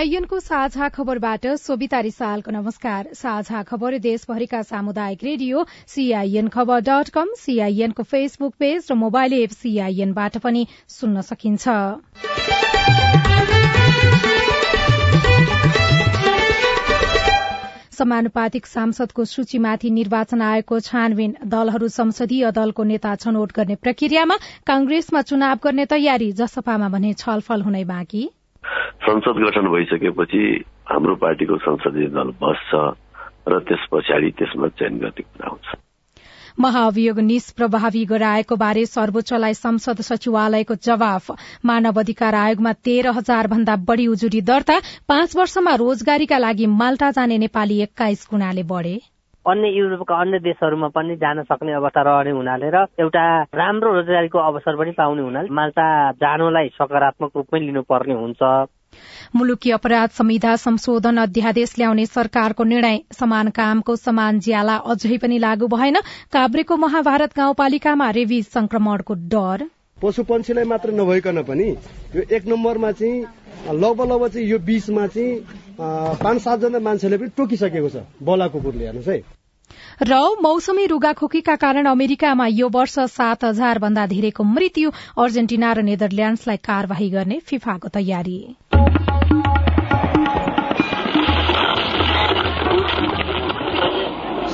सीआईएनको साझा खबरबाट सोभिता रिसालको नमस्कार। साझा खबर देशभरिका सामुदायिक radio CIN Khabar dot com सीआईएनको फेसबुक पेज र मोबाइल एप सीआईएनबाट पनि सुन्न सकिन्छ। समानुपातिक सांसदको सूचीमाथि निर्वाचन आयोगको छानबिन। दलहरू संसदीय दलको नेता छनौट गर्ने प्रक्रियामा कांग्रेसमा चुनाव गर्ने तयारी जसपामा भने छलफल हुनै बाँकी। संसद गठन भइसकेपछि हाम्रो पार्टीको संसदीय दल बस्छ र त्यस पछाडि त्यसमा चयन गर्ने कुरा हुन्छ। महाअभियोग निष्प्रभावी गराएको बारे सर्वोच्चलाई संसद सचिवालयको जवाफ। मानव अधिकार आयोगमा तेह्र हजार भन्दा बढ़ी उजुरी दर्ता पाँच वर्षमा रोजगारीका लागि माल्टा जाने नेपाली एक्काइस गुणाले बढ़े। अन्य युरोपका अन्य देशहरूमा पनि जान सक्ने अवस्था रहने हुनाले र एउटा राम्रो रोजगारीको अवसर पनि पाउने हुनाले माल्टा जानुलाई सकारात्मक रूपमै लिनुपर्ने हुन्छ। मुलुकी अपराध संहिता संशोधन अध्यादेश ल्याउने सरकारको निर्णय। समान कामको समान ज्याला अझै पनि लागू भएन। काभ्रेको महाभारत गाउँपालिकामा रेबी संक्रमणको डर। पशु पन्छीलाई मात्र नभइकन पनि यो एक नम्बरमा चाहिँ लगभग लगभग चाहिँ यो बीचमा चाहिँ पाँच सातजना मान्छेले पनि टोकिसकेको छ बला कुकुरले हेर्नुहोस् है। र मौसमी रुगाखोकीका कारण अमेरिकामा यो वर्ष सात हजार भन्दा धेरैको मृत्यु अर्जेन्टिना र नेदरल्याण्डसलाई कार्यवाही गर्ने फिफाको तयारी।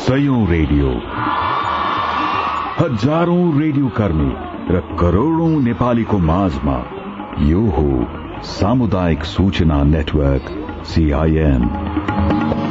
सयौं रेडियो। हजारौं रेडियो कर्मी र करोड़ौं नेपालीको माझमा यो हो सामुदायिक सूचना नेटवर्क। सीआईएन तीन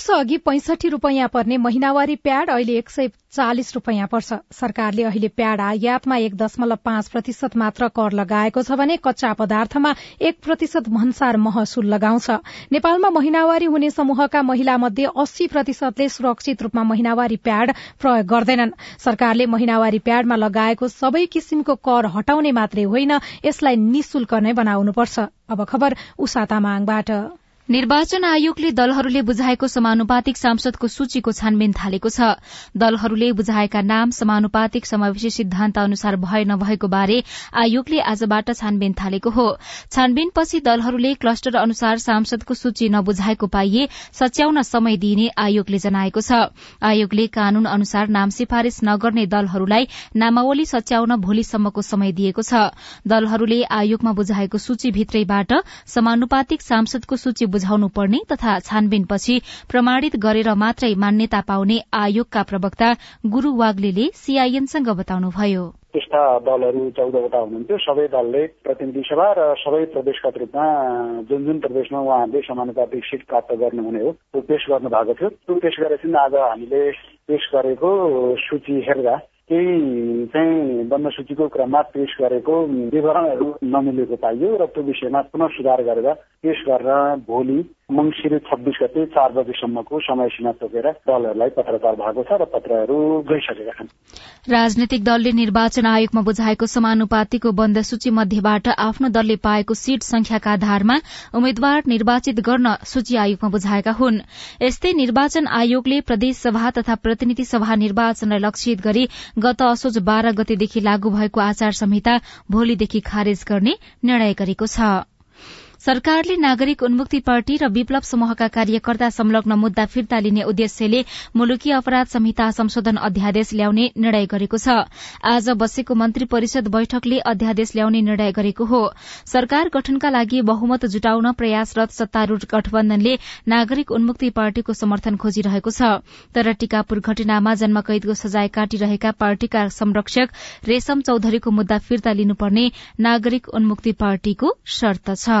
वर्ष अघि पैंसठी रूपियाँ पर्ने महिनावारी प्याड अहिले एक सय चालिस रूपियाँ पर्छ। सरकारले अहिले प्याड आयातमा एक दशमलव पाँच प्रतिशत मात्र कर लगाएको छ भने कच्चा पदार्थमा एक प्रतिशत भन्सार महसुल लगाउँछ। नेपालमा महिनावारी हुने समूहका महिला मध्ये अस्सी प्रतिशतले सुरक्षित रूपमा महिनावारी प्याड प्रयोग गर्दैनन्। सरकारले महिनावारी प्याडमा लगाएको सबै किसिमको कर हटाउने मात्रै होइन यसलाई निशुल्क नै बनाउनुपर्छ। निर्वाचन आयोगले दलहरूले बुझाएको समानुपातिक सांसदको सूचीको छानबिन थालेको छ। दलहरूले बुझाएका नाम समानुपातिक समावेशी सिद्धान्त अनुसार भए नभएको बारे आयोगले आजबाट छानबिन थालेको हो। छानबिनपछि दलहरूले क्लस्टर अनुसार सांसदको सूची नबुझाएको पाइए सच्याउन समय दिइने आयोगले जनाएको छ। आयोगले कानून अनुसार नाम सिफारिश नगर्ने दलहरूलाई नामावली सच्याउन भोलिसम्मको समय दिएको छ। दलहरूले आयोगमा बुझाएको सूचीभित्रैबाट समानुपातिक सांसदको सूची बुझाउनु पर्ने तथा छानबिनपछि प्रमाणित गरेर मात्रै मान्यता पाउने आयोगका प्रवक्ता गुरू वाग्ले सीआईएनसँग बताउनुभयो। त्यस्ता दलहरू चौधवटा हुनुहुन्थ्यो। सबै दलले प्रतिनिधि सभा र सबै प्रदेशगत रूपमा जुन जुन प्रदेशमा उहाँहरूले समानुपातिक सिट प्राप्त गर्नुहुने हो त्यो पेश गर्नु भएको थियो। त्यो पेश गरेपछि आज हामीले पेश गरेको सूची हेर्दा केही चाहिँ बन्द सूचीको क्रममा पेश गरेको विवरणहरू नमिलेको पाइयो र त्यो विषयमा पुनः सुधार गरेर पेश गर्न भोलि मङ्सिर छब्बिस गते चार बजीसम्मको समय सीमा तोकेर दलहरूलाई पत्रकार भएको छ र पत्रहरू गइसकेका छन्। राजनैतिक दलले निर्वाचन आयोगमा बुझाएको समानुपातिको बन्द सूची मध्येबाट आफ्नो दलले पाएको सीट संख्याका आधारमा उम्मेद्वार निर्वाचित गर्न सूची आयोगमा बुझाएका हुन्। यस्तै निर्वाचन आयोगले प्रदेश सभा तथा प्रतिनिधि सभा निर्वाचनलाई लक्षित गरी गत असोज बाह्र गतेदेखि लागू भएको आचार संहिता भोलिदेखि खारेज गर्ने निर्णय गरेको छ। सरकारले नागरिक उन्मुक्ति पार्टी र विप्लव समूहका कार्यकर्ता संलग्न मुद्दा फिर्ता लिने उद्देश्यले मुलुकी अपराध संहिता संशोधन अध्यादेश ल्याउने निर्णय गरेको छ। आज बसेको मन्त्री परिषद बैठकले अध्यादेश ल्याउने निर्णय गरेको हो। सरकार गठनका लागि बहुमत जुटाउन प्रयासरत सत्तारूढ़ गठबन्धनले नागरिक उन्मुक्ति पार्टीको समर्थन खोजिरहेको छ। तर टीकापुर घटनामा जन्मकैदको सजाय काटिरहेका पार्टीका संरक्षक रेशम चौधरीको मुद्दा फिर्ता लिनुपर्ने नागरिक उन्मुक्ति पार्टीको शर्त छ।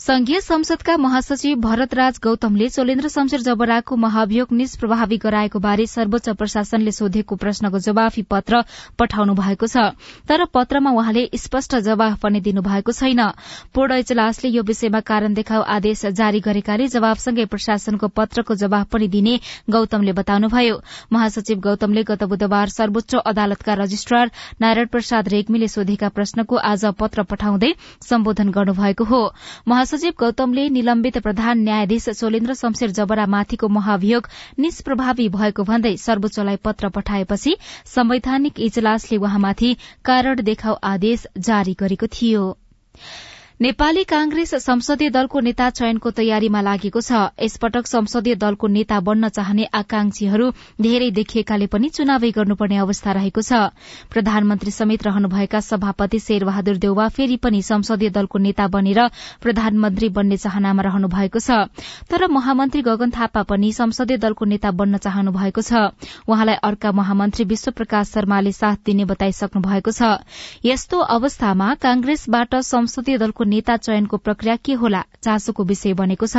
संघीय संसदका महासचिव भरतराज गौतमले चोलेन्द्र शमशेर जबराको महाभियोग निष्प्रभावी गराएको बारे सर्वोच्च प्रशासनले सोधेको प्रश्नको जवाफी पत्र पठाउनु भएको छ। तर पत्रमा उहाँले स्पष्ट जवाफ पनि दिनुभएको छैन। पूर्ण इजलासले यो विषयमा कारण देखाउ आदेश जारी गरेकाले जवाबसँगै प्रशासनको पत्रको जवाफ पनि दिने गौतमले बताउनुभयो। महासचिव गौतमले गत बुधबार सर्वोच्च अदालतका रजिस्ट्रार नारायण प्रसाद रेग्मीले सोधेका प्रश्नको आज पत्र पठाउँदै सम्बोधन गर्नुभएको हो। महासचिव गौतमले निलम्बित प्रधान न्यायाधीश सोलेन्द्र शमशेर जबरामाथिको महाभियोग निष्प्रभावी भएको भन्दै सर्वोच्चलाई पत्र पठाएपछि संवैधानिक इजलासले उहाँमाथि कारण देखाउ आदेश जारी गरेको थियो। नेपाली कांग्रेस संसदीय दलको नेता चयनको तयारीमा लागेको छ। यसपटक संसदीय दलको नेता बन्न चाहने आकांक्षीहरू धेरै देखिएकाले पनि चुनावै गर्नुपर्ने अवस्था रहेको छ। प्रधानमन्त्री समेत रहनुभएका सभापति शेरबहादुर देउवा फेरि पनि संसदीय दलको नेता बनेर प्रधानमन्त्री बन्ने चाहनामा रहनु भएको छ। तर महामन्त्री गगन थापा पनि संसदीय दलको नेता बन्न चाहनु भएको छ। उहाँलाई अर्का महामन्त्री विश्वप्रकाश शर्माले साथ दिने बताइसक्नु भएको छ। यस्तो अवस्थामा कांग्रेसबाट संसदीय दलको नेता चयनको प्रक्रिया के होला चासोको विषय बनेको छ।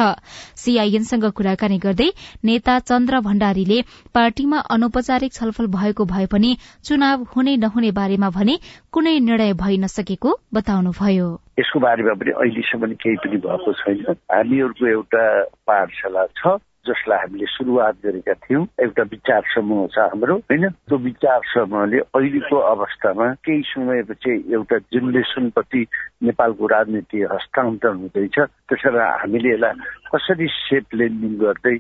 सीआईएनसँग कुराकानी गर्दै नेता चन्द्र भण्डारीले पार्टीमा अनौपचारिक छलफल भएको भए पनि चुनाव हुने नहुने बारेमा भने कुनै निर्णय भइ नसकेको बताउनुभयो। यसको बारेमा पनि अहिलेसम्म केही पनि भएको छैन। हामीहरूको एउटा पाठशाला छ। जसलाई हामीले सुरुवात गरेका थियौँ एउटा विचार समूह छ हाम्रो होइन? त्यो विचार समूहले अहिलेको अवस्थामा केही समयपछि एउटा जेनेरेसनप्रति नेपालको राजनीति हस्तान्तरण हुँदैछ त्यसरी हामीले यसलाई कसरी सेप लेन्डिङ गर्दै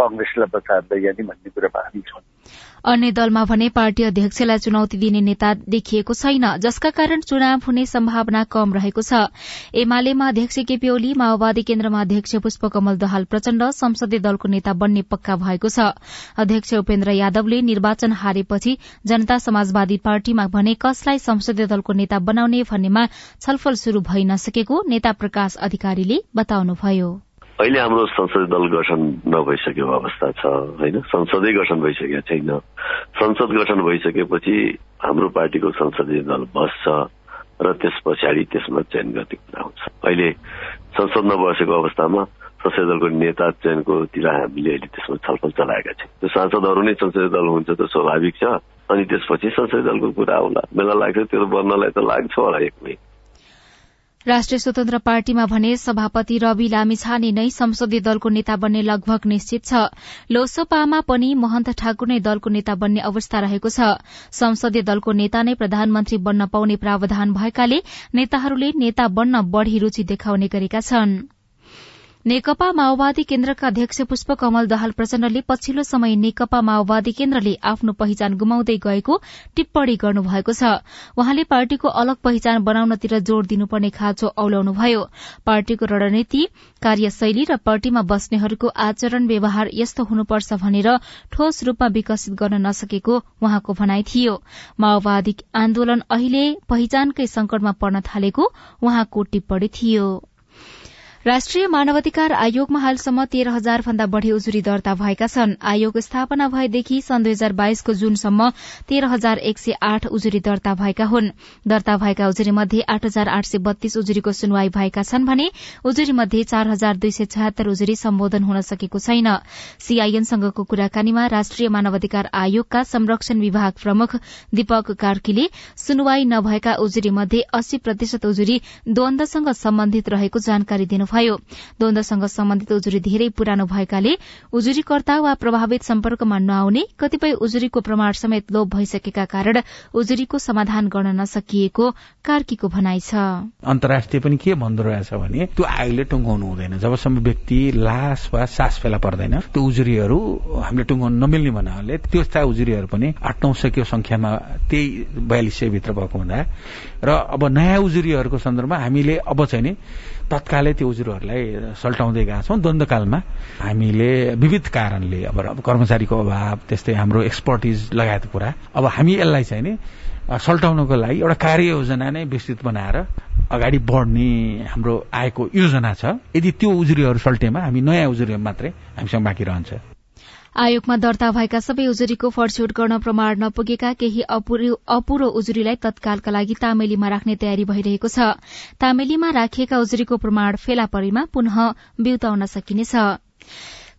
कङ्ग्रेसलाई बचाएर जाने भन्ने कुरामा हामी छौँ। अन्य दलमा भने पार्टी अध्यक्षलाई चुनौती दिने नेता देखिएको छैन जसका कारण चुनाव हुने सम्भावना कम रहेको छ। एमालेमा अध्यक्ष केपी ओली माओवादी केन्द्रमा अध्यक्ष पुष्पकमल दहाल प्रचण्ड संसदीय दलको नेता बन्ने पक्का भएको छ। अध्यक्ष उपेन्द्र यादवले निर्वाचन हारेपछि जनता समाजवादी पार्टीमा भने कसलाई संसदीय दलको नेता बनाउने भन्नेमा छलफल शुरू भइ नसकेको नेता प्रकाश अधिकारीले बताउनुभयो। अहिले हाम्रो संसदीय दल गठन नभइसकेको अवस्था छ होइन? संसदै गठन भइसकेको छैन। संसद गठन भइसकेपछि हाम्रो पार्टीको संसदीय दल बस्छ र त्यस पछाडि त्यसमा चयन गर्ने कुरा हुन्छ। अहिले संसद नबसेको अवस्थामा संसदीय दलको नेता चयनकोतिर हामीले अहिले त्यसमा छलफल चलाएका छौँ। त्यो सांसदहरू नै संसदीय दल हुन्छ त स्वाभाविक छ। अनि त्यसपछि संसदीय दलको कुरा आउला बेला लाग्छ त्यो बन्नलाई त लाग्छ होला एकमै राष्ट्रिय स्वतन्त्र पार्टीमा भने सभापति रवि लामिछाने नै संसदीय दलको नेता बन्ने लगभग निश्चित छ। लोसपामा पनि महन्त ठाकुर नै दलको नेता बन्ने अवस्था रहेको छ। संसदीय दलको नेता नै प्रधानमन्त्री बन्न पाउने प्रावधान भएकाले नेताहरूले नेता बन्न बढ़ी रूचि देखाउने गरेका छनृ। नेकपा माओवादी केन्द्रका अध्यक्ष पुष्पकमल दाहाल प्रचण्डले पछिल्लो समय नेकपा माओवादी केन्द्रले आफ्नो पहिचान गुमाउँदै गएको टिप्पणी गर्नुभएको छ। वहाँले पार्टीको अलग पहिचान बनाउनतिर जोड़ दिनुपर्ने खाँचो औल्याउनुभयो पार्टीको रणनीति कार्यशैली र पार्टीमा बस्नेहरूको आचरण व्यवहार यस्तो हुनुपर्छ भनेर ठोस रूपमा विकसित गर्न नसकेको वहाँको भनाई थियो। माओवादी आन्दोलन अहिले पहिचानकै संकटमा पर्न थालेको वहाँको टिप्पणी थियो। राष्ट्रिय मानवाधिकार आयोगमा हालसम्म तेह्र हजार भन्दा बढ़ी उजुरी दर्ता भएका छन्। आयोग स्थापना भएदेखि सन् दुई हजार बाइसको जूनसम्म तेह्र हजार एक सय आठ उजुरी दर्ता भएका हुन्। दर्ता भएका उजुरी मध्ये आठ हजार आठ सय बत्तीस उजुरीको सुनवाई भएका छन् भने उजुरी मध्ये चार हजार दुई सय छयत्तर उजुरी सम्बोधन हुन सकेको छैन। सीआईएनसँगको कुराकानीमा राष्ट्रिय मानवाधिकार आयोगका संरक्षण विभाग प्रमुख दीपक कार्कीले सुनवाई नभएका उजुरी मध्ये अस्सी प्रतिशत उजुरी द्वन्दसँग सम्बन्धित रहेको जानकारी दिनुभयो। भयो। द्वन्दसँग सम्बन्धित उजुरी धेरै पुरानो भएकाले उजुरीकर्ता वा प्रभावित सम्पर्कमा नआउने कतिपय उजुरीको प्रमाण समेत लोप भइसकेका कारण उजुरीको समाधान गर्न नसकिएको कार्कीको भनाइ छ। अन्तर्राष्ट्रिय पनि के भन्दो रहेछ भने त्यो आयोगले टुङ्गाउनु हुँदैन। जबसम्म व्यक्ति लास वा सास फेला पर्दैन त्यो उजुरीहरू हामीले टुङ्गाउनु नमिल्ने भन्नाले त्यस्ता उजुरीहरू पनि आठ नौ सय संख्यामा त्यही बयालिस सय भित्र भएको हुँदा। र अब नयाँ उजुरीहरूको सन्दर्भमा हामीले अब चाहिँ नि तत्कालै त्यो उजुरीहरूलाई सल्टाउँदै गएका छौँ द्वन्द्वकालमा। हामीले विविध कारणले अब कर्मचारीको अभाव त्यस्तै हाम्रो एक्सपर्टिज लगायत कुरा अब हामी यसलाई चाहिँ नि सल्टाउनको लागि एउटा कार्ययोजना नै विस्तृत बनाएर अगाडि बढ्ने हाम्रो आएको योजना छ। यदि त्यो उजुरीहरू सल्टेमा हामी नयाँ उजुरी मात्रै हामीसँग बाँकी रहन्छ। आयोगमा दर्ता भएका सबै उजुरीको फडछुट गर्न प्रमाण नपुगेका केही अपुरो उजुरीलाई तत्कालका लागि तामेलीमा राख्ने तयारी भइरहेको छ। तामेलीमा राखिएका उजुरीको प्रमाण फेला परेमा पुनः बिउताउन सकिनेछ।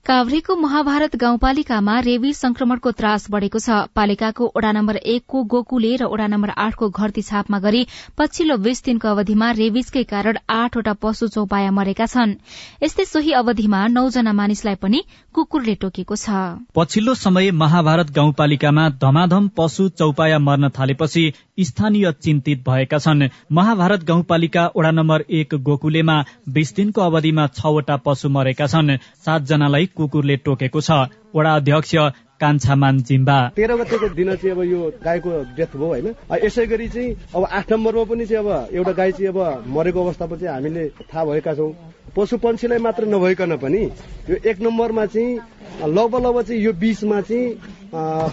काभ्रेको महाभारत गाउँपालिकामा रेबी संक्रमणको त्रास बढ़ेको छ। पालिकाको ओडा नम्बर एकको गोकुले र ओडा नम्बर आठको घरती छापमा गरी पछिल्लो बीस दिनको अवधिमा रेबिजकै कारण आठवटा पशु चौपाया मरेका छन्। यस्तै सोही अवधिमा नौजना मानिसलाई पनि कुकुरले टोकेको छ। पछिल्लो समय महाभारत गाउँपालिकामा धमाधम पशु चौपाया मर्न थालेपछि स्थानीय चिन्तित भएका छन्। महाभारत गाउँपालिका ओडा नम्बर एक गोकुलेमा बीस दिनको अवधिमा छवटा पशु मरेका छन्। सातजनालाई कुकुरले टोकेको छ। वडा अध्यक्ष कान्छामान जिम्बा। तेह्र गतेको दिन चाहिँ अब यो गाईको डेथ भयो होइन। यसै गरी चाहिँ अब आठ नम्बरमा पनि चाहिँ अब एउटा गाई चाहिँ अब मरेको अवस्थामा चाहिँ हामीले थाहा भएका छौँ। पशु पन्छीलाई मात्र नभइकन पनि यो एक नम्बरमा चाहिँ लगभग लगभग चाहिँ यो बिचमा चाहिँ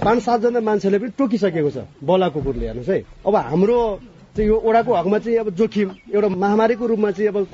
पाँच सातजना मान्छेले पनि टोकिसकेको छ। बला कुकुरले हेर्नुहोस् है। अब हाम्रो चाहिँ यो ओडाको हकमा चाहिँ अब जोखिम एउटा महामारीको रूपमा चाहिँ अब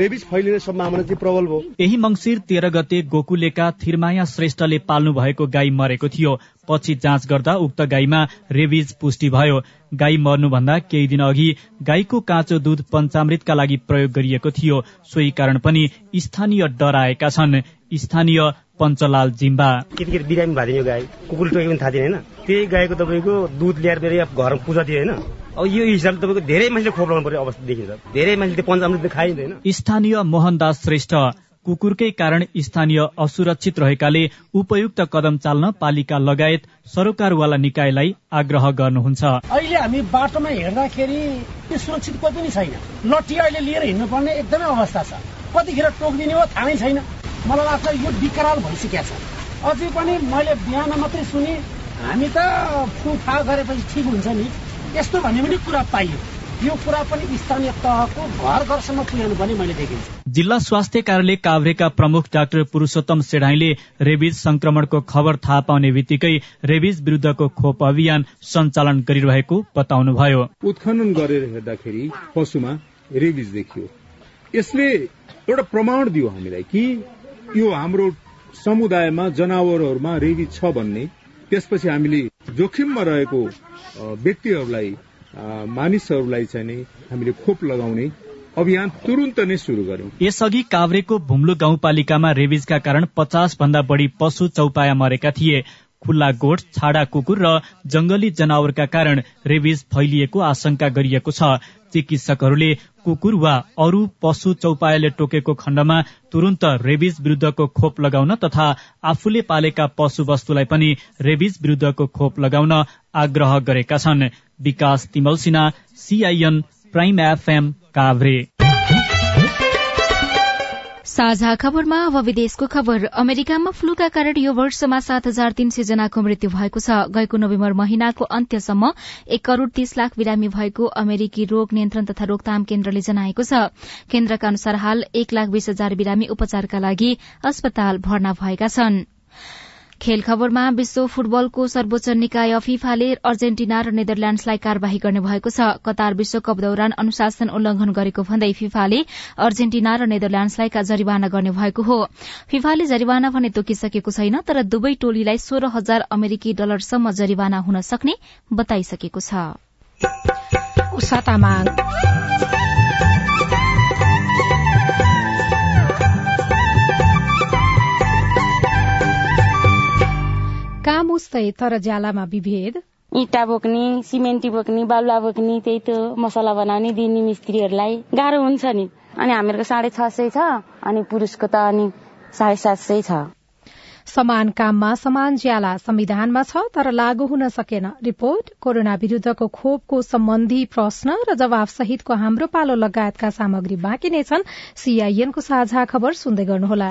रेबिस फैलिने सम्भावना चाहिँ प्रबल भयो यही मंगिर तेह्र गते गोकुलेका थिरमाया श्रेष्ठले पाल्नु भएको गाई मरेको थियो। पछि जाँच गर्दा उक्त गाईमा रेबिज पुष्टि भयो। गाई मर्नुभन्दा केही दिन अघि गाईको काँचो दूध पञ्चामृतका लागि प्रयोग गरिएको थियो। सोही कारण पनि स्थानीय डराएका छन्। स्थानीय पञ्चलाल जिम्बा। केटीकेटी बिरामी भइदियो गाई। कुकुर टोकेको पनि थाहा थिएन होइन। त्यही गाईको तपाईँको दुध ल्याएर मेरो घरमा पूजा थियो होइन। अब यो हिसाबले तपाईँको धेरै मान्छेले खोप लगाउनु पर्ने अवस्था देखिन्छ। धेरै मान्छेले पञ्चामृत खाइँदैन स्थानीय मोहनदास श्रेष्ठ कुकुरकै कारण स्थानीय असुरक्षित रहेकाले उपयुक्त कदम चाल्न पालिका लगायत सरोकारवाला निकायलाई आग्रह गर्नुहुन्छ। अहिले हामी बाटोमा हिँड्दाखेरि त्यो सुरक्षित कोही पनि छैन। लट्ठी अहिले लिएर हिँड्नुपर्ने एकदमै अवस्था छ। कतिखेर टोकिदिने हो थाहै छैन। मलाई लाग्छ यो विकराल भइसकेको छ। अझै पनि मैले बिहान मात्रै सुने हामी त फुफा गरेपछि ठिक हुन्छ नि। यस्तो भन्ने पनि कुरा पाइयो। यो कुरा पनि स्थानीय तहको घर घरसम्म पनि मैले देखिन्छ जिल्ला स्वास्थ्य कार्यालय काभ्रेका प्रमुख डाक्टर पुरूषोत्तम सेढाईले रेबिज संक्रमणको खबर थाहा पाउने बित्तिकै रेबिज विरूद्धको खोप अभियान सञ्चालन गरिरहेको बताउनुभयो। उत्खनन गरेर हेर्दाखेरि पशुमा रेबिज देखियो। यसले एउटा प्रमाण दियो हामीलाई कि यो हाम्रो समुदायमा जनावरहरूमा रेबिज छ भन्ने। त्यसपछि हामीले जोखिममा रहेको व्यक्तिहरूलाई मानिसहरूलाई चाहिँ हामीले खोप लगाउने अभियान तुरन्त नै शुरू गर्यौं यसअघि काभ्रेको भुम्लु गाउँपालिकामा रेबिजका कारण पचास भन्दा बढी पशु चौपाया मरेका थिए। खुल्ला गोठ छाडा कुकुर र जंगली जनावरका कारण रेबिज फैलिएको आशंका गरिएको छ। चिकित्सकहरूले कुकुर वा अरू पशु चौपायाले टोकेको खण्डमा तुरन्त रेबिज विरूद्धको खोप लगाउन तथा आफूले पालेका पशु वस्तुलाई पनि रेबिज विरूद्धको खोप लगाउन आग्रह गरेका छन्। Bikas Timal Sinha CIN prime FM Kavre. साझा खबरमा अब विदेशको खबर। अमेरिकामा फ्लूका कारण यो वर्षमा सात हजार तीन सय जनाको मृत्यु भएको छ। गएको नोभेम्बर महिनाको अन्त्यसम्म एक करोड़ तीस लाख बिरामी भएको अमेरिकी रोग नियन्त्रण तथा रोकथाम केन्द्रले जनाएको छ। केन्द्रका अनुसार हाल एक लाख बीस हजार बिरामी उपचारका लागि अस्पताल भर्ना भएका छनृ। खेल खबरमा विश्व फुटबलको सर्वोच्च निकाय फिफाले अर्जेन्टिना र नेदरल्याण्डसलाई कार्यवाही गर्ने भएको छ। कतार विश्वकप दौरान अनुशासन उल्लंघन गरेको भन्दै फिफाले अर्जेन्टिना र नेदरल्याण्डसलाई जरिवाना गर्ने भएको हो। फिफाले जरिवाना भने तोकिसकेको छैन तर दुवै टोलीलाई सोह्र हजार अमेरिकी डलरसम्म जरिवाना हुन सक्ने बताइसकेको छ। काम उस्तै तर ज्यालामा विभेद। इँटा बोक्ने सिमेन्टी बोक्ने बालुवा बोक्ने त्यही त मसला बनाउने दिने मिस्त्रीहरूलाई गाह्रो हुन्छ नि। अनि हामीहरूको साढे छ सय छ अनि पुरुषको त अनि साढे सात सय छ। समान काममा समान ज्याला संविधानमा छ तर लागू हुन सकेन। रिपोर्ट कोरोना विरूद्धको खोपको सम्बन्धी प्रश्न र जवाब सहितको हाम्रो पालो लगायतका सामग्री बाँकी नै छन्। सीआईएनको साझा खबर सुन्दै गर्नुहोला।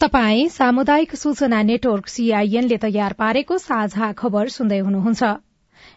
तपाई सामुदायिक सूचना नेटवर्क सीआईएनले तयार पारेको साझा खबर सुन्दै हुनुहुन्छ।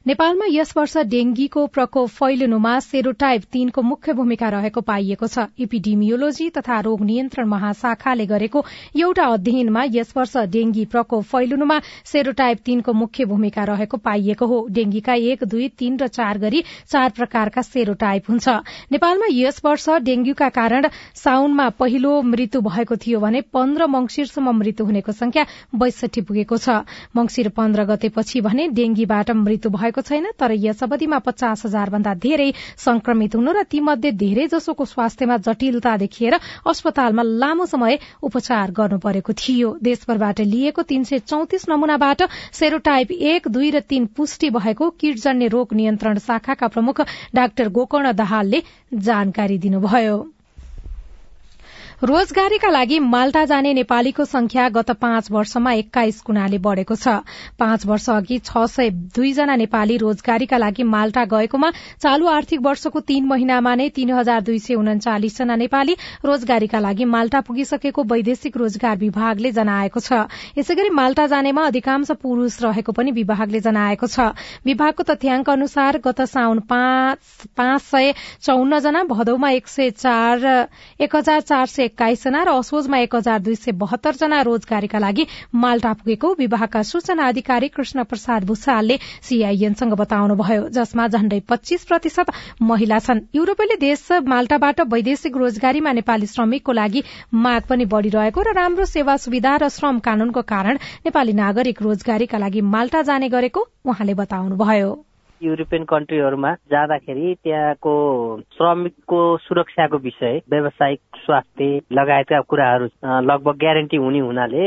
नेपालमा यस वर्ष डेंगीको प्रकोप फैलिनुमा सेरोटाइप तीनको मुख्य भूमिका रहेको पाइएको छ। इपिडिमियोलोजी तथा रोग नियन्त्रण महाशाखाले गरेको एउटा अध्ययनमा यस वर्ष डेंगी प्रकोप फैलिनुमा सेरोटाइप तीनको मुख्य भूमिका रहेको पाइएको हो। डेंगीका एक दुई तीन र चार गरी चार प्रकारका सेरोटाइप हुन्छ। नेपालमा यस वर्ष डेंगूका कारण साउनमा पहिलो मृत्यु भएको थियो भने पन्ध्र मंगिरसम्म मृत्यु हुनेको संख्या बैसठी पुगेको छ। मंगिर पन्ध्र गतेपछि भने डेंगीबाट मृत्यु भएको छैन तर यस अवधिमा पचास हजार भन्दा धेरै संक्रमित हुनु र तीमध्ये धेरै जसोको स्वास्थ्यमा जटिलता देखिएर अस्पतालमा लामो समय उपचार गर्नु परेको थियो। देशभरबाट लिएको तीन सय चौतिस नमूनाबाट सेरोटाइप एक दुई र तीन पुष्टि भएको किटजन्य रोग नियन्त्रण शाखाका प्रमुख डाक्टर गोकर्ण दाहालले जानकारी दिनुभयो। रोजगारीका लागि माल्टा जाने नेपालीको संख्या गत पाँच वर्षमा एक्काइस गुणाले बढ़ेको छ। पाँच वर्ष अघि छ सय दुईजना नेपाली रोजगारीका लागि माल्टा गएकोमा चालू आर्थिक वर्षको तीन महिनामा नै तीन हजार दुई सय उन्चालिस जना नेपाली रोजगारीका लागि माल्टा पुगिसकेको वैदेशिक रोजगार विभागले जनाएको छ। यसै गरी माल्टा जानेमा अधिकांश पुरूष रहेको पनि विभागले जनाएको छ। विभागको तथ्याङ्क अनुसार गत साउन पाँच सय चौन्न जना भदौमा एक हजार चार सय एक्काइस जना र असोजमा एक हजार दुई सय बहत्तर जना रोजगारीका लागि माल्टा पुगेको विभागका सूचना अधिकारी कृष्ण प्रसाद भूषालले सीआईएनसँग बताउनुभयो जसमा झण्डै पच्चीस प्रतिशत महिला छन्। युरोपेली देश माल्टाबाट वैदेशिक रोजगारीमा नेपाली श्रमिकको लागि माग पनि बढ़िरहेको र राम्रो सेवा सुविधा र श्रम कानूनको कारण नेपाली नागरिक रोजगारीका लागि माल्टा जाने गरेको उहाँले बताउनुभयो। युरोपियन कन्ट्रीहरूमा जाँदाखेरि त्यहाँको श्रमिकको सुरक्षाको विषय व्यावसायिक स्वास्थ्य लगायतका कुराहरू लगभग ग्यारेन्टी हुने हुनाले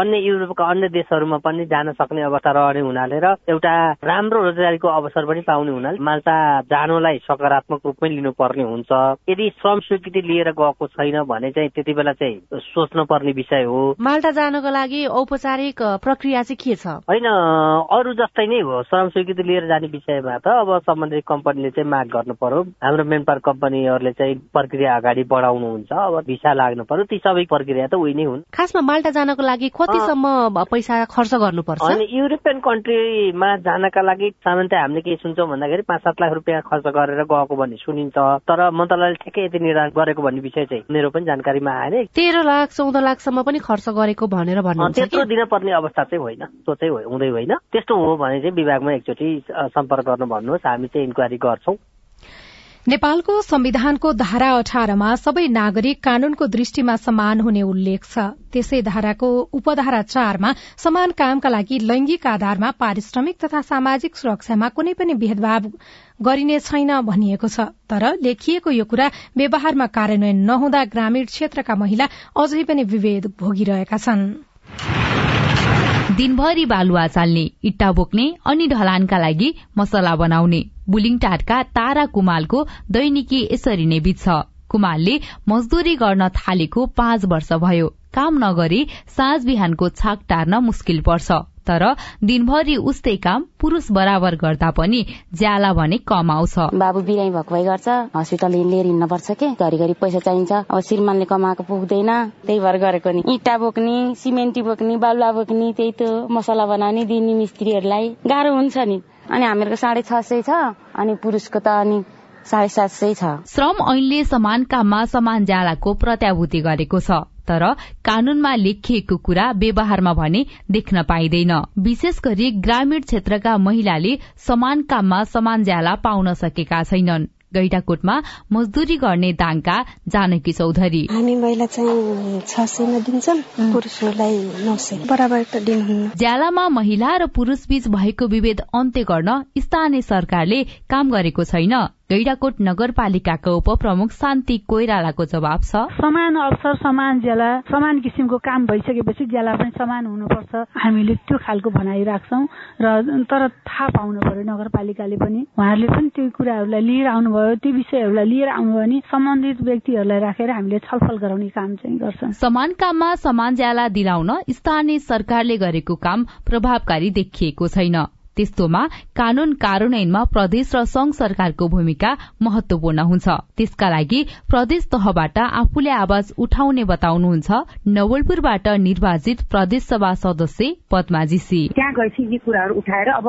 अन्य युरोपका अन्य देशहरूमा पनि जान सक्ने अवस्था रहने हुनाले र एउटा राम्रो रोजगारीको अवसर पनि पाउने हुनाले माल्टा जानुलाई सकारात्मक रूपमै लिनुपर्ने हुन्छ। यदि श्रम स्वीकृति लिएर गएको छैन भने चाहिँ त्यति बेला चाहिँ सोच्नु पर्ने विषय हो। माल्टा जानको लागि औपचारिक प्रक्रिया चाहिँ के छ? होइन अरू जस्तै नै हो। श्रम स्वीकृति लिएर जाने विषयमा त अब सम्बन्धित कम्पनीले चाहिँ माग गर्नु पर्यो। हाम्रो मेन पावर कम्पनीहरूले चाहिँ प्रक्रिया अगाडि बढाउनुहुन्छ। अब भिसा लाग्नु पर्यो। ती सबै प्रक्रिया त उही नै हुन्। खासमा माल्टा जानको लागि कतिसम्म पैसा खर्च गर्नुपर्छ? अनि युरोपियन कन्ट्रीमा जानका लागि सामान्यतः हामीले के सुन्छौँ भन्दाखेरि पाँच सात लाख रुपियाँ खर्च गरेर गएको भन्ने सुनिन्छ। तर मन्त्रालयले ठ्याक्कै यति निर्धारण गरेको भन्ने विषय चाहिँ मेरो पनि जानकारीमा आएन तेह्र लाख चौध लाखसम्म पनि खर्च गरेको भनेर भन्नुहुन्छ त्यत्रो दिन पर्ने अवस्था चाहिँ होइन। त्यो चाहिँ हुँदै होइन। त्यस्तो हो भने चाहिँ विभागमा एकचोटि सम्पर्क गर्नु भन्नुहोस् हामी चाहिँ इन्क्वायरी गर्छौं। नेपालको संविधानको धारा अठारमा सबै नागरिक कानूनको दृष्टिमा समान हुने उल्लेख छ। त्यसै धाराको उपधारा चारमा समान कामका लागि लैंगिक आधारमा पारिश्रमिक तथा सामाजिक सुरक्षामा कुनै पनि भेदभाव गरिने छैन भनिएको छ। तर लेखिएको यो कुरा व्यवहारमा कार्यान्वयन नहुँदा ग्रामीण क्षेत्रका महिला अझै पनि विभेद भोगिरहेका छनृ। दिनभरि बालुवा चाल्ने इट्टा बोक्ने अनि ढलानका लागि मसला बनाउने। बुलिङटाटका तारा कुमालको दैनिकी यसरी नै बित्छ कुमालले मजदूरी गर्न थालेको पाँच वर्ष भयो। काम नगरी साँझ बिहानको छाक टार्न मुस्किल पर्छ। तर दिनभरि उस्तै काम पुरूष बराबर गर्दा पनि ज्याला भने कम आउँछ। बाबु बिरामी भएको भए गर्छ हस्पिटल लिएर हिँड्न पर्छ के? घरिघरि पैसा चाहिन्छ अब श्रीमानले कमाएको पुग्दैन। त्यही भएर गरेको नि। इँटा बोक्ने सिमेन्टी बोक्ने बालुवा बोक्ने त्यही त मसला बनाउने दिने मिस्त्रीहरूलाई गाह्रो हुन्छ नि। अनि हामीहरूको साढे छ सय छ अनि पुरुषको त अनि साढे सात सय छ। श्रम ऐनले समान काममा समान ज्यालाको प्रत्याभूति गरेको छ। तर कानूनमा लेखिएको कुरा व्यवहारमा भने देख्न पाइँदैन। विशेष गरी ग्रामीण क्षेत्रका महिलाले समान काममा समान ज्याला पाउन सकेका छैनन्। गैडाकोटमा मजदुरी गर्ने दाङका जानकी चौधरी। हामी महिला चाहिँ छ सयमा दिन्छौँ पुरुषहरूलाई नौ सय। बराबर त दिनुहुन्न। ज्यालामा महिला र पुरुष बीच भएको विभेद अन्त्य गर्न स्थानीय सरकारले काम गरेको छैन। गैडाकोट नगरपालिकाको उपप्रमुख शान्ति कोइरालाको जवाब छ। समान अवसर समान ज्याला समान किसिमको काम भइसकेपछि ज्याला पनि समान हुनुपर्छ। हामीले त्यो खालको भनाइ राख्छौँ र तर थाहा पाउनु पर्यो नगरपालिकाले पनि। उहाँहरूले पनि त्यो कुराहरूलाई लिएर आउनुभयो त्यो विषयहरूलाई लिएर आउनुभयो भने सम्बन्धित व्यक्तिहरूलाई राखेर हामीले छलफल गराउने काम चाहिँ गर्छौँ। समान काममा समान ज्याला दिलाउन स्थानीय सरकारले गरेको काम प्रभावकारी देखिएको छैन। त्यस्तोमा कानून कार्यान्वयनमा प्रदेश र संघ सरकारको भूमिका महत्वपूर्ण हुन्छ। त्यसका लागि प्रदेश तहबाट आफूले आवाज उठाउने बताउनुहुन्छ नवलपुरबाट निर्वाचित प्रदेश सभा सदस्य पद्माजीसी त्यहाँ गएपछि यी कुराहरू उठाएर अब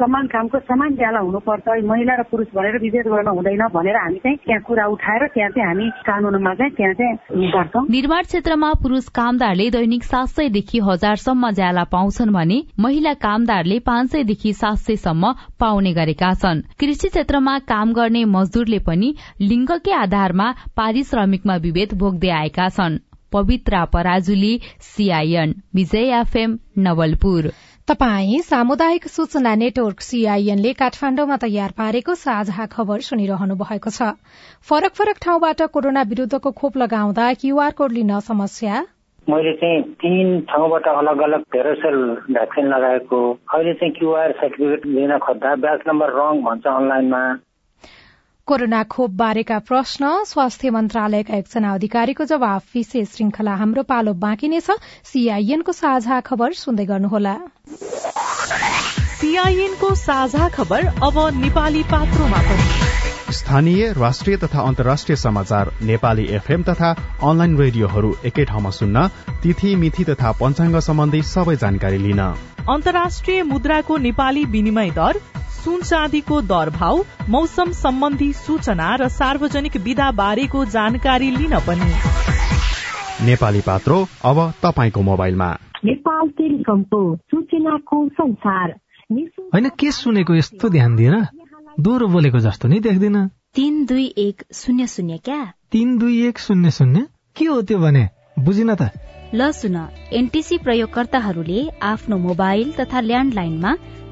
समान कामको समान ज्याला हुनुपर्छ। महिला र पुरुष भनेर विभेद गर्न हुँदैन भनेर हामी चाहिँ त्यहाँ कुरा उठाएर त्यहाँ चाहिँ हामी कानूनमा चाहिँ त्यहाँ चाहिँ गर्छौँ। निर्माण क्षेत्रमा पुरुष कामदारले दैनिक सात सयदेखि हजारसम्म ज्याला पाउँछन् भने महिला कामदारले पाँच सयदेखि सात सयसम्म पाउने गरेका छन्। कृषि क्षेत्रमा काम गर्ने मजदूरले पनि लिङ्गकै आधारमा पारिश्रमिकमा विभेद भोग्दै आएका छन्। Pabitra Parajuli CIN Bijay FM Nawalpur. तपाई सामुदायिक सूचना नेटवर्क सीआईएनले काठमाण्डुमा तयार पारेको साझा खबर सुनिरहनु भएको छ। फरक फरक ठाउँबाट कोरोना विरूद्धको खोप लगाउँदा क्यूआर कोड लिन समस्या? मैले चाहिँ तीन ठाउँबाट अलग अलग पेरोसेल भ्याक्सिन लगाएको। अहिले चाहिँ क्यूआर सर्टिफिकेट लिन खोज्दा ब्याच नम्बर रङ भन्छ अनलाइनमा। कोरोना खोप बारेका प्रश्न स्वास्थ्य मन्त्रालयका एकजना अधिकारीको जवाब विशेष श्रृंखला हाम्रो पालो बाँकी नै छ। सीआईएनको साझा खबर सुन्दै गर्नुहोला। सीआईएनको साझा खबर अब नेपाली पात्रोमा पनि। स्थानीय राष्ट्रिय तथा अन्तर्राष्ट्रिय समाचार नेपाली एफएम तथा अनलाइन रेडियोहरू एकै ठाउँमा सुन्न तिथि मिथि तथा पञ्चाङ्ग सम्बन्धी सबै जानकारी लिन। अन्तर्राष्ट्रिय मुद्राको नेपाली विनिमय दर सुन चाँदीको दर भाव मौसम सम्बन्धी सूचना र सार्वजनिक विधा बारेको जानकारी लिन पनि। नेपाली पात्रो अब तपाईँको मोबाइलमा। नेपाल टेलिकमको सूचनाको संसार। होइन के सुनेको यस्तो ध्यान दिएर दोहोरो बोलेको जस्तो नि देख्दिन। तिन दुई एक शून्य शून्य क्या? तिन दुई एक शून्य शून्य? के हो त्यो भने? बुझिन त। ल सुन एनटिसी प्रयोगकर्ताहरूले आफ्नो मोबाइल तथा ल्यान्डलाइनमा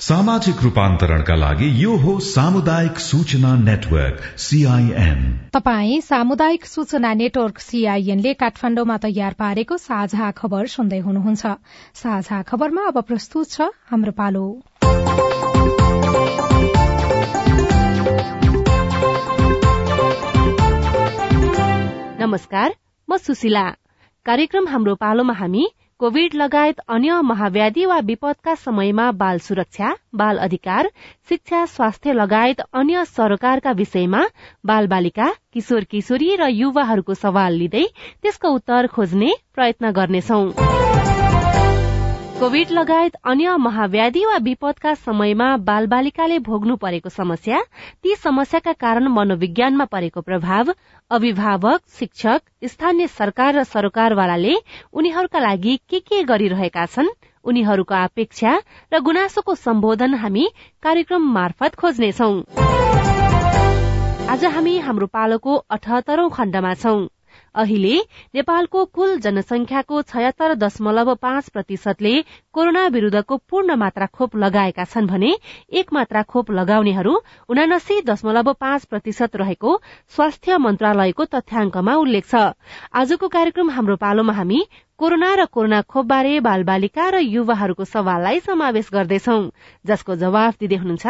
सामाजिक रूपान्तरणका लागि यो हो सामुदायिक सूचना नेटवर्क सीआईएन तपाई सामुदायिक सूचना नेटवर्क सीआईएनले काठमाण्डुमा तयार पारेको साझा खबर सुन्दै हुनुहुन्छ। साझा खबरमा अब प्रस्तुत छ हाम्रो पालो। नमस्कार म सुशीला। कार्यक्रम हाम्रो पालोमा हामी कोविड लगायत अन्य महाव्याधि वा विपदका समयमा बाल सुरक्षा बाल अधिकार शिक्षा स्वास्थ्य लगायत अन्य सरकारका विषयमा बाल बालिका किशोर किशोरी र युवाहरूको सवाल लिँदै त्यसको उत्तर खोज्ने प्रयत्न गर्नेछौ। कोविड लगायत अन्य महाव्याधि वा विपदका समयमा बाल बालिकाले भोग्नु परेको समस्या ती समस्याका कारण मनोविज्ञानमा परेको प्रभाव अभिभावक शिक्षक स्थानीय सरकार र सरकारवालाले उनीहरूका लागि के के गरिरहेका छन् उनीहरूको अपेक्षा र गुनासोको सम्बोधन हामी कार्यक्रम मार्फत खोज्नेछौ। आज हामी हाम्रो पालोको अठहत्तरौं खण्डमा छौं। अहिले नेपालको कुल जनसंख्याको छयत्तर दशमलव पाँच प्रतिशतले कोरोना विरूद्धको पूर्ण मात्रा खोप लगाएका छन् भने एक मात्रा खोप लगाउनेहरू उनासी दशमलव पाँच प्रतिशत रहेको स्वास्थ्य मन्त्रालयको तथ्याङ्कमा उल्लेख छ। आजको कार्यक्रम हाम्रो पालोमा हामी कोरोना र कोरोना खोपबारे बाल बालिका र युवाहरूको सवाललाई समावेश गर्दैछौ। जसको जवाफ दिँदै हुनुहुन्छ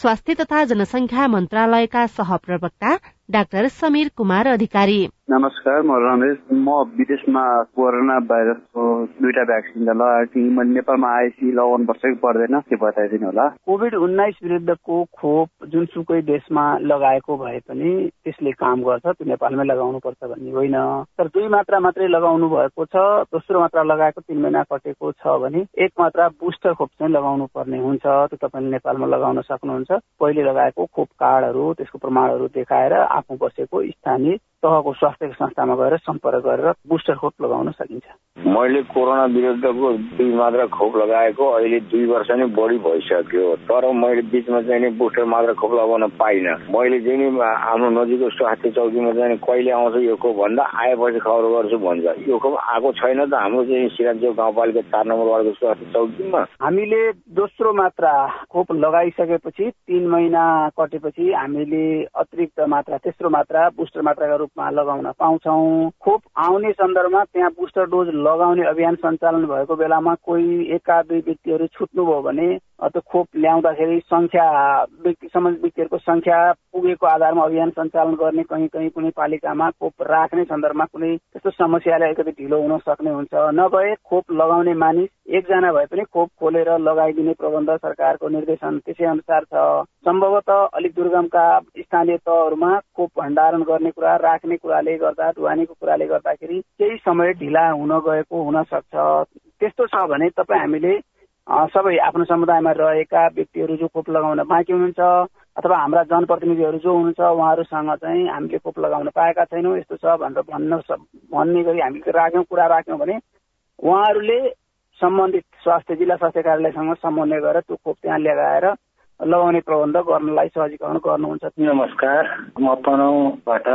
स्वास्थ्य तथा जनसंख्या मन्त्रालयका सहप्रवक्ता डाक्टर समीर कुमार अधिकारी। नमस्कार म रमेश। म विदेशमा कोरोना भाइरसको दुईटा भ्याक्सिन त लगाएको थिएँ। मैले नेपालमा आएपछि लगाउनु पर्छ कि पर्दैन के बताइदिनु होला। कोभिड उन्नाइस विरुद्धको खोप जुनसुकै देशमा लगाएको भए पनि त्यसले काम गर्छ त्यो नेपालमै लगाउनु पर्छ भन्ने होइन। तर दुई मात्रा मात्रै लगाउनु भएको छ दोस्रो मात्रा लगाएको तिन महिना कटेको छ भने एक मात्रा बुस्टर खोप चाहिँ लगाउनु पर्ने हुन्छ त्यो तपाईँले नेपालमा लगाउन सक्नुहुन्छ। पहिले लगाएको खोप कार्डहरू त्यसको प्रमाणहरू देखाएर आफू बसेको स्थानीय तहको स्वास्थ्य संस्थामा गएर सम्पर्क गरेर बुस्टर खोप लगाउन सकिन्छ। मैले कोरोना विरुद्धको दुई मात्रा खोप लगाएको अहिले दुई वर्ष नै बढी भइसक्यो। तर मैले बिचमा चाहिँ नि बुस्टर मात्रा खोप लगाउन पाइनँ। मैले चाहिँ नि आफ्नो नजिकको स्वास्थ्य चौकीमा चाहिँ कहिले आउँछ यो खोप भन्दा आएपछि खबर गर्छु भन्छ। यो खोप आएको छैन त हाम्रो चाहिँ सिराजो गाउँपालिका चार नम्बर वार्डको स्वास्थ्य चौकीमा। हामीले दोस्रो मात्रा खोप लगाइसकेपछि तिन महिना कटेपछि हामीले अतिरिक्त मात्रा तेस्रो मात्रा बुस्टर मात्राका रूपमा लगाउन पाउँछौ। खोप आउने सन्दर्भमा त्यहाँ बुस्टर डोज लगाउने अभियान सञ्चालन भएको बेलामा कोही एका दुई व्यक्तिहरू छुट्नुभयो भने त्यो खोप ल्याउँदाखेरि संख्या व्यक्ति सम्बन्धित व्यक्तिहरूको संख्या पुगेको आधारमा अभियान सञ्चालन गर्ने कहीँ कहीँ कुनै पालिकामा खोप राख्ने सन्दर्भमा कुनै त्यस्तो समस्याले अलिकति ढिलो हुन सक्ने हुन्छ। नभए खोप लगाउने मानिस एकजना भए पनि खोप खोलेर लगाइदिने प्रबन्ध सरकारको निर्देशन त्यसै अनुसार छ। सम्भवतः अलिक दुर्गमका स्थानीय तहहरूमा खोप भण्डारण गर्ने कुरा राख्ने कुराले गर्दा ढुवानीको कुराले गर्दाखेरि केही समय ढिला हुन गएको हुन सक्छ। त्यस्तो छ भने तपाईँ हामीले सबै आफ्नो समुदायमा रहेका व्यक्तिहरू जो खोप लगाउन बाँकी हुनुहुन्छ अथवा हाम्रा जनप्रतिनिधिहरू जो हुनुहुन्छ उहाँहरूसँग चाहिँ हामीले खोप लगाउन पाएका छैनौँ। यस्तो छ भनेर भन्न भन्ने गरी हामीले राख्यौँ कुरा राख्यौँ भने उहाँहरूले सम्बन्धित स्वास्थ्य जिल्ला स्वास्थ्य कार्यालयसँग समन्वय गरेर त्यो खोप त्यहाँ लगाएर लगाउने प्रबन्ध गर्नलाई सहजीकरण गर्नुहुन्छ। नमस्कार म तनहुबाट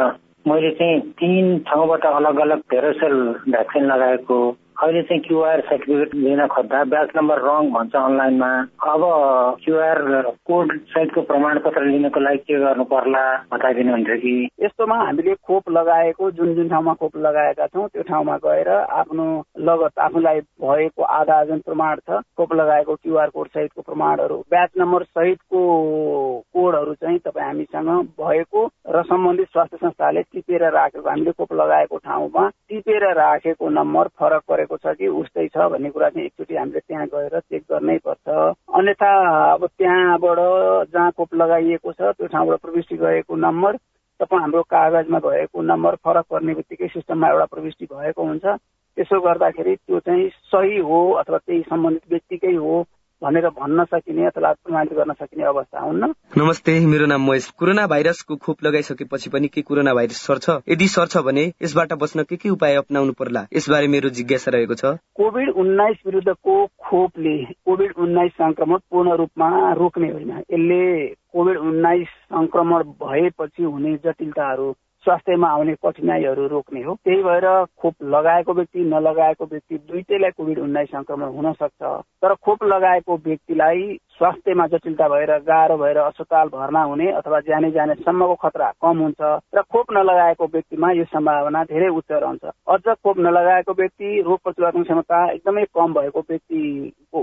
मैले चाहिँ तिन ठाउँबाट अलग अलग पेरोसेल भ्याक्सिन लगाएको अहिले चाहिँ क्युआर सर्टिफिकेट लिन खोज्दा ब्याच नम्बर रङ भन्छ अनलाइनमा। अब क्युआर कोड सहितको प्रमाणपत्र लिनको लागि के गर्नु पर्ला बताइदिनुहुन्छ कि? यस्तोमा हामीले खोप लगाएको जुन जुन ठाउँमा खोप लगाएका छौँ त्यो ठाउँमा गएर आफ्नो लगत आफूलाई भएको आधा जुन प्रमाण छ खोप लगाएको क्युआर कोड सहितको प्रमाणहरू ब्याच नम्बर सहितको कोडहरू चाहिँ तपाईँ हामीसँग भएको र सम्बन्धित स्वास्थ्य संस्थाले टिपेर राखेको हामीले खोप लगाएको ठाउँमा टिपेर राखेको नम्बर फरक परेको भएको छ कि उस्तै छ भन्ने कुरा चाहिँ एकचोटि हामीले त्यहाँ गएर चेक गर्नै पर्छ। अन्यथा अब त्यहाँबाट जहाँ खोप लगाइएको छ त्यो ठाउँबाट प्रविष्टि गएको नम्बर तपाईँ हाम्रो कागजमा भएको नम्बर फरक पर्ने बित्तिकै सिस्टममा एउटा प्रविष्टि भएको हुन्छ। त्यसो गर्दाखेरि त्यो चाहिँ सही हो अथवा त्यही सम्बन्धित व्यक्तिकै हो भनेर भन्न सकिने अथवा प्रमाणित गर्न सकिने अवस्था हुन्न। नमस्ते मेरो नाम महेश कोरोना भाइरसको खोप लगाइसकेपछि पनि के कोरोना भाइरस सर्छ? यदि सर्छ भने यसबाट बस्न के के उपाय अप्नाउनु पर्ला? यसबारे मेरो जिज्ञासा रहेको छ। कोभिड उन्नाइस विरुद्धको खोपले कोभिड उन्नाइस संक्रमण पूर्ण रूपमा रोक्ने होइन। यसले कोभिड उन्नाइस संक्रमण भएपछि हुने जटिलताहरू स्वास्थ्यमा आउने कठिनाईहरू रोक्ने हो। त्यही भएर खोप लगाएको व्यक्ति नलगाएको व्यक्ति दुइटैलाई कोभिड उन्नाइस संक्रमण हुन सक्छ। तर खोप लगाएको व्यक्तिलाई स्वास्थ्यमा जटिलता भएर गाह्रो भएर अस्पताल भर्ना हुने अथवा जाने जाने सम्मको खतरा कम हुन्छ र खोप नलगाएको व्यक्तिमा यो सम्भावना धेरै उच्च रहन्छ। अझ खोप नलगाएको व्यक्ति रोग प्रतिरोधक क्षमता एकदमै कम भएको व्यक्तिको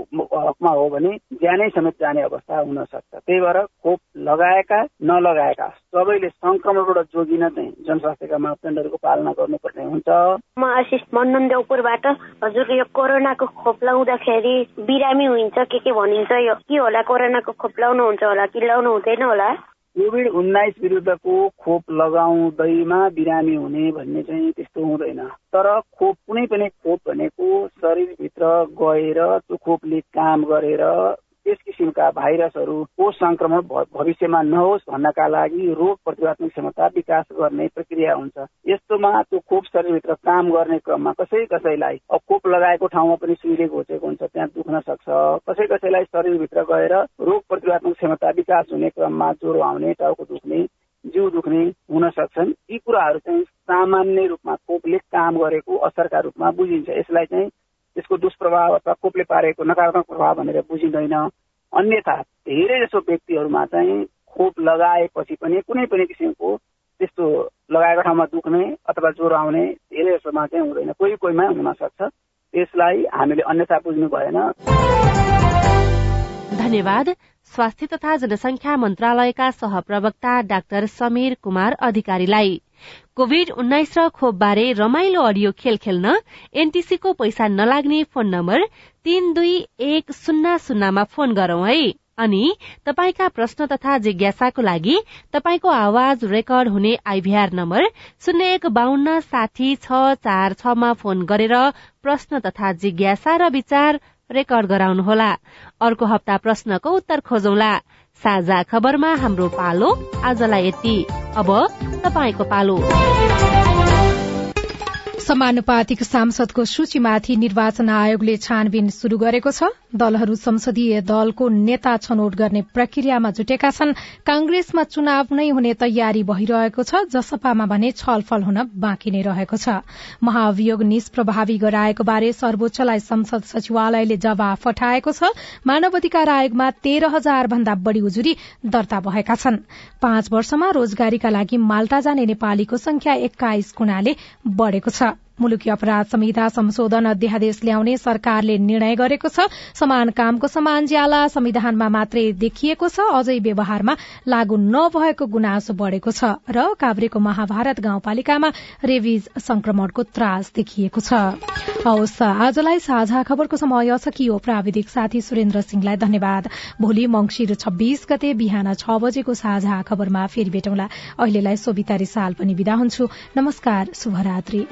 हकमा हो भने ज्यानै समेत जाने अवस्था हुन सक्छ। त्यही भएर खोप लगाएका नलगाएका सबैले संक्रमणबाट जोगिन चाहिँ जनस्वास्थ्यका मापदण्डहरूको पालना गर्नुपर्ने हुन्छ। म आशिष मन्डन देउपुरबाट हजुर यो कोरोनाको खोप लगाउँदाखेरि बिरामी हुन्छ के के भनिन्छ यो? के होला कोरोनाको खोप लाउनु हुन्छ होला कि लाउनु हुँदैन होला? कोभिड उन्नाइस विरुद्धको खोप लगाउँदैमा बिरामी हुने भन्ने चाहिँ त्यस्तो हुँदैन। तर खोप कुनै पनि खोप भनेको शरीरभित्र गएर त्यो खोपले काम गरेर त्यस किसिमका भाइरसहरूको संक्रमण भविष्यमा नहोस् भन्नका लागि रोग प्रतिरोधक क्षमता विकास गर्ने प्रक्रिया हुन्छ। यस्तोमा त्यो खोप शरीरभित्र काम गर्ने क्रममा कसै कसैलाई अब खोप लगाएको ठाउँमा पनि सुइले घोचेको हुन्छ त्यहाँ दुख्न सक्छ। कसै कसैलाई शरीरभित्र गएर रोग प्रतिरोधक क्षमता विकास हुने क्रममा ज्वरो आउने टाउको दुख्ने जिउ दुख्ने हुन सक्छन्। यी कुराहरू चाहिँ सामान्य रूपमा खोपले काम गरेको असरका रूपमा बुझिन्छ। यसलाई चाहिँ त्यसको दुष्प्रभाव अथवा कोपले पारेको नकारात्मक प्रभाव भनेर बुझिँदैन। अन्यथा धेरै जसो व्यक्तिहरूमा चाहिँ खोप लगाएपछि पनि कुनै पनि किसिमको त्यस्तो लगाएको ठाउँमा दुख्ने अथवा ज्वरो आउने धेरै जसोमा चाहिँ हुँदैन। कोही कोहीमा हुन सक्छ। त्यसलाई हामीले अन्यथा बुझ्नु भएन। धन्यवाद। स्वास्थ्य तथा जनसंख्या मन्त्रालयका सहप्रवक्ता डाक्टर समीर कुमार अधिकारीलाई। कोविड उन्नाइस र खोप बारे रमाइलो अडियो खेल खेल्न एनटीसीको पैसा नलाग्ने फोन नम्बर तीन दुई एक शून्य शून्यमा फोन गरौं है। अनि तपाईँका प्रश्न तथा जिज्ञासाको लागि तपाईँको आवाज रेकर्ड हुने आइभीआर नम्बर शून्य एक बान्न साठी छ चार छमा फोन गरेर प्रश्न तथा जिज्ञासा र विचार रेकर्ड गराउनुहोला। अर्को हप्ता प्रश्नको उत्तर खोजौला। साझा खबरमा हाम्रो पालो आजलाई यति। अब तपाईँको पालो। समानुपातिक सांसदको सूचीमाथि निर्वाचन आयोगले छानबिन शुरू गरेको छ। दलहरू संसदीय दलको नेता छनौट गर्ने प्रक्रियामा जुटेका छन्। कांग्रेसमा चुनाव नै हुने तयारी भइरहेको छ जसपामा भने छलफल हुन बाँकी नै रहेको छ। महाभियोग निष्प्रभावी गराएको बारे सर्वोच्चलाई संसद सचिवालयले जवाफ पठाएको छ। मानव अधिकार आयोगमा तेह्र हजार भन्दा बढ़ी उजुरी दर्ता भएका छन्। पाँच वर्षमा रोजगारीका लागि माल्टा जाने नेपालीको संख्या एक्काइस गुणाले बढ़ेको छ। मुलुकी अपराध संहिता संशोधन अध्यादेश ल्याउने सरकारले निर्णय गरेको छ। समान कामको समान ज्याला संविधानमा मात्रै देखिएको छ। अझै व्यवहारमा लागू नभएको गुनासो बढ़ेको छ र काभ्रेको महाभारत गाउँपालिकामा रेबिज संक्रमणको त्रास देखिएको छ। हवस् आजलाई साझा खबरको समय सकियो प्राविधिक साथी सुरेन्द्र सिंहलाई धन्यवाद। भोलि मंगिर छब्बीस गते बिहान छ बजेको साझा खबरमा फेरि भेटौँला। अहिलेलाई सोभिता रिसाल पनि विदा हुन्छु। नमस्कार शुभरात्री।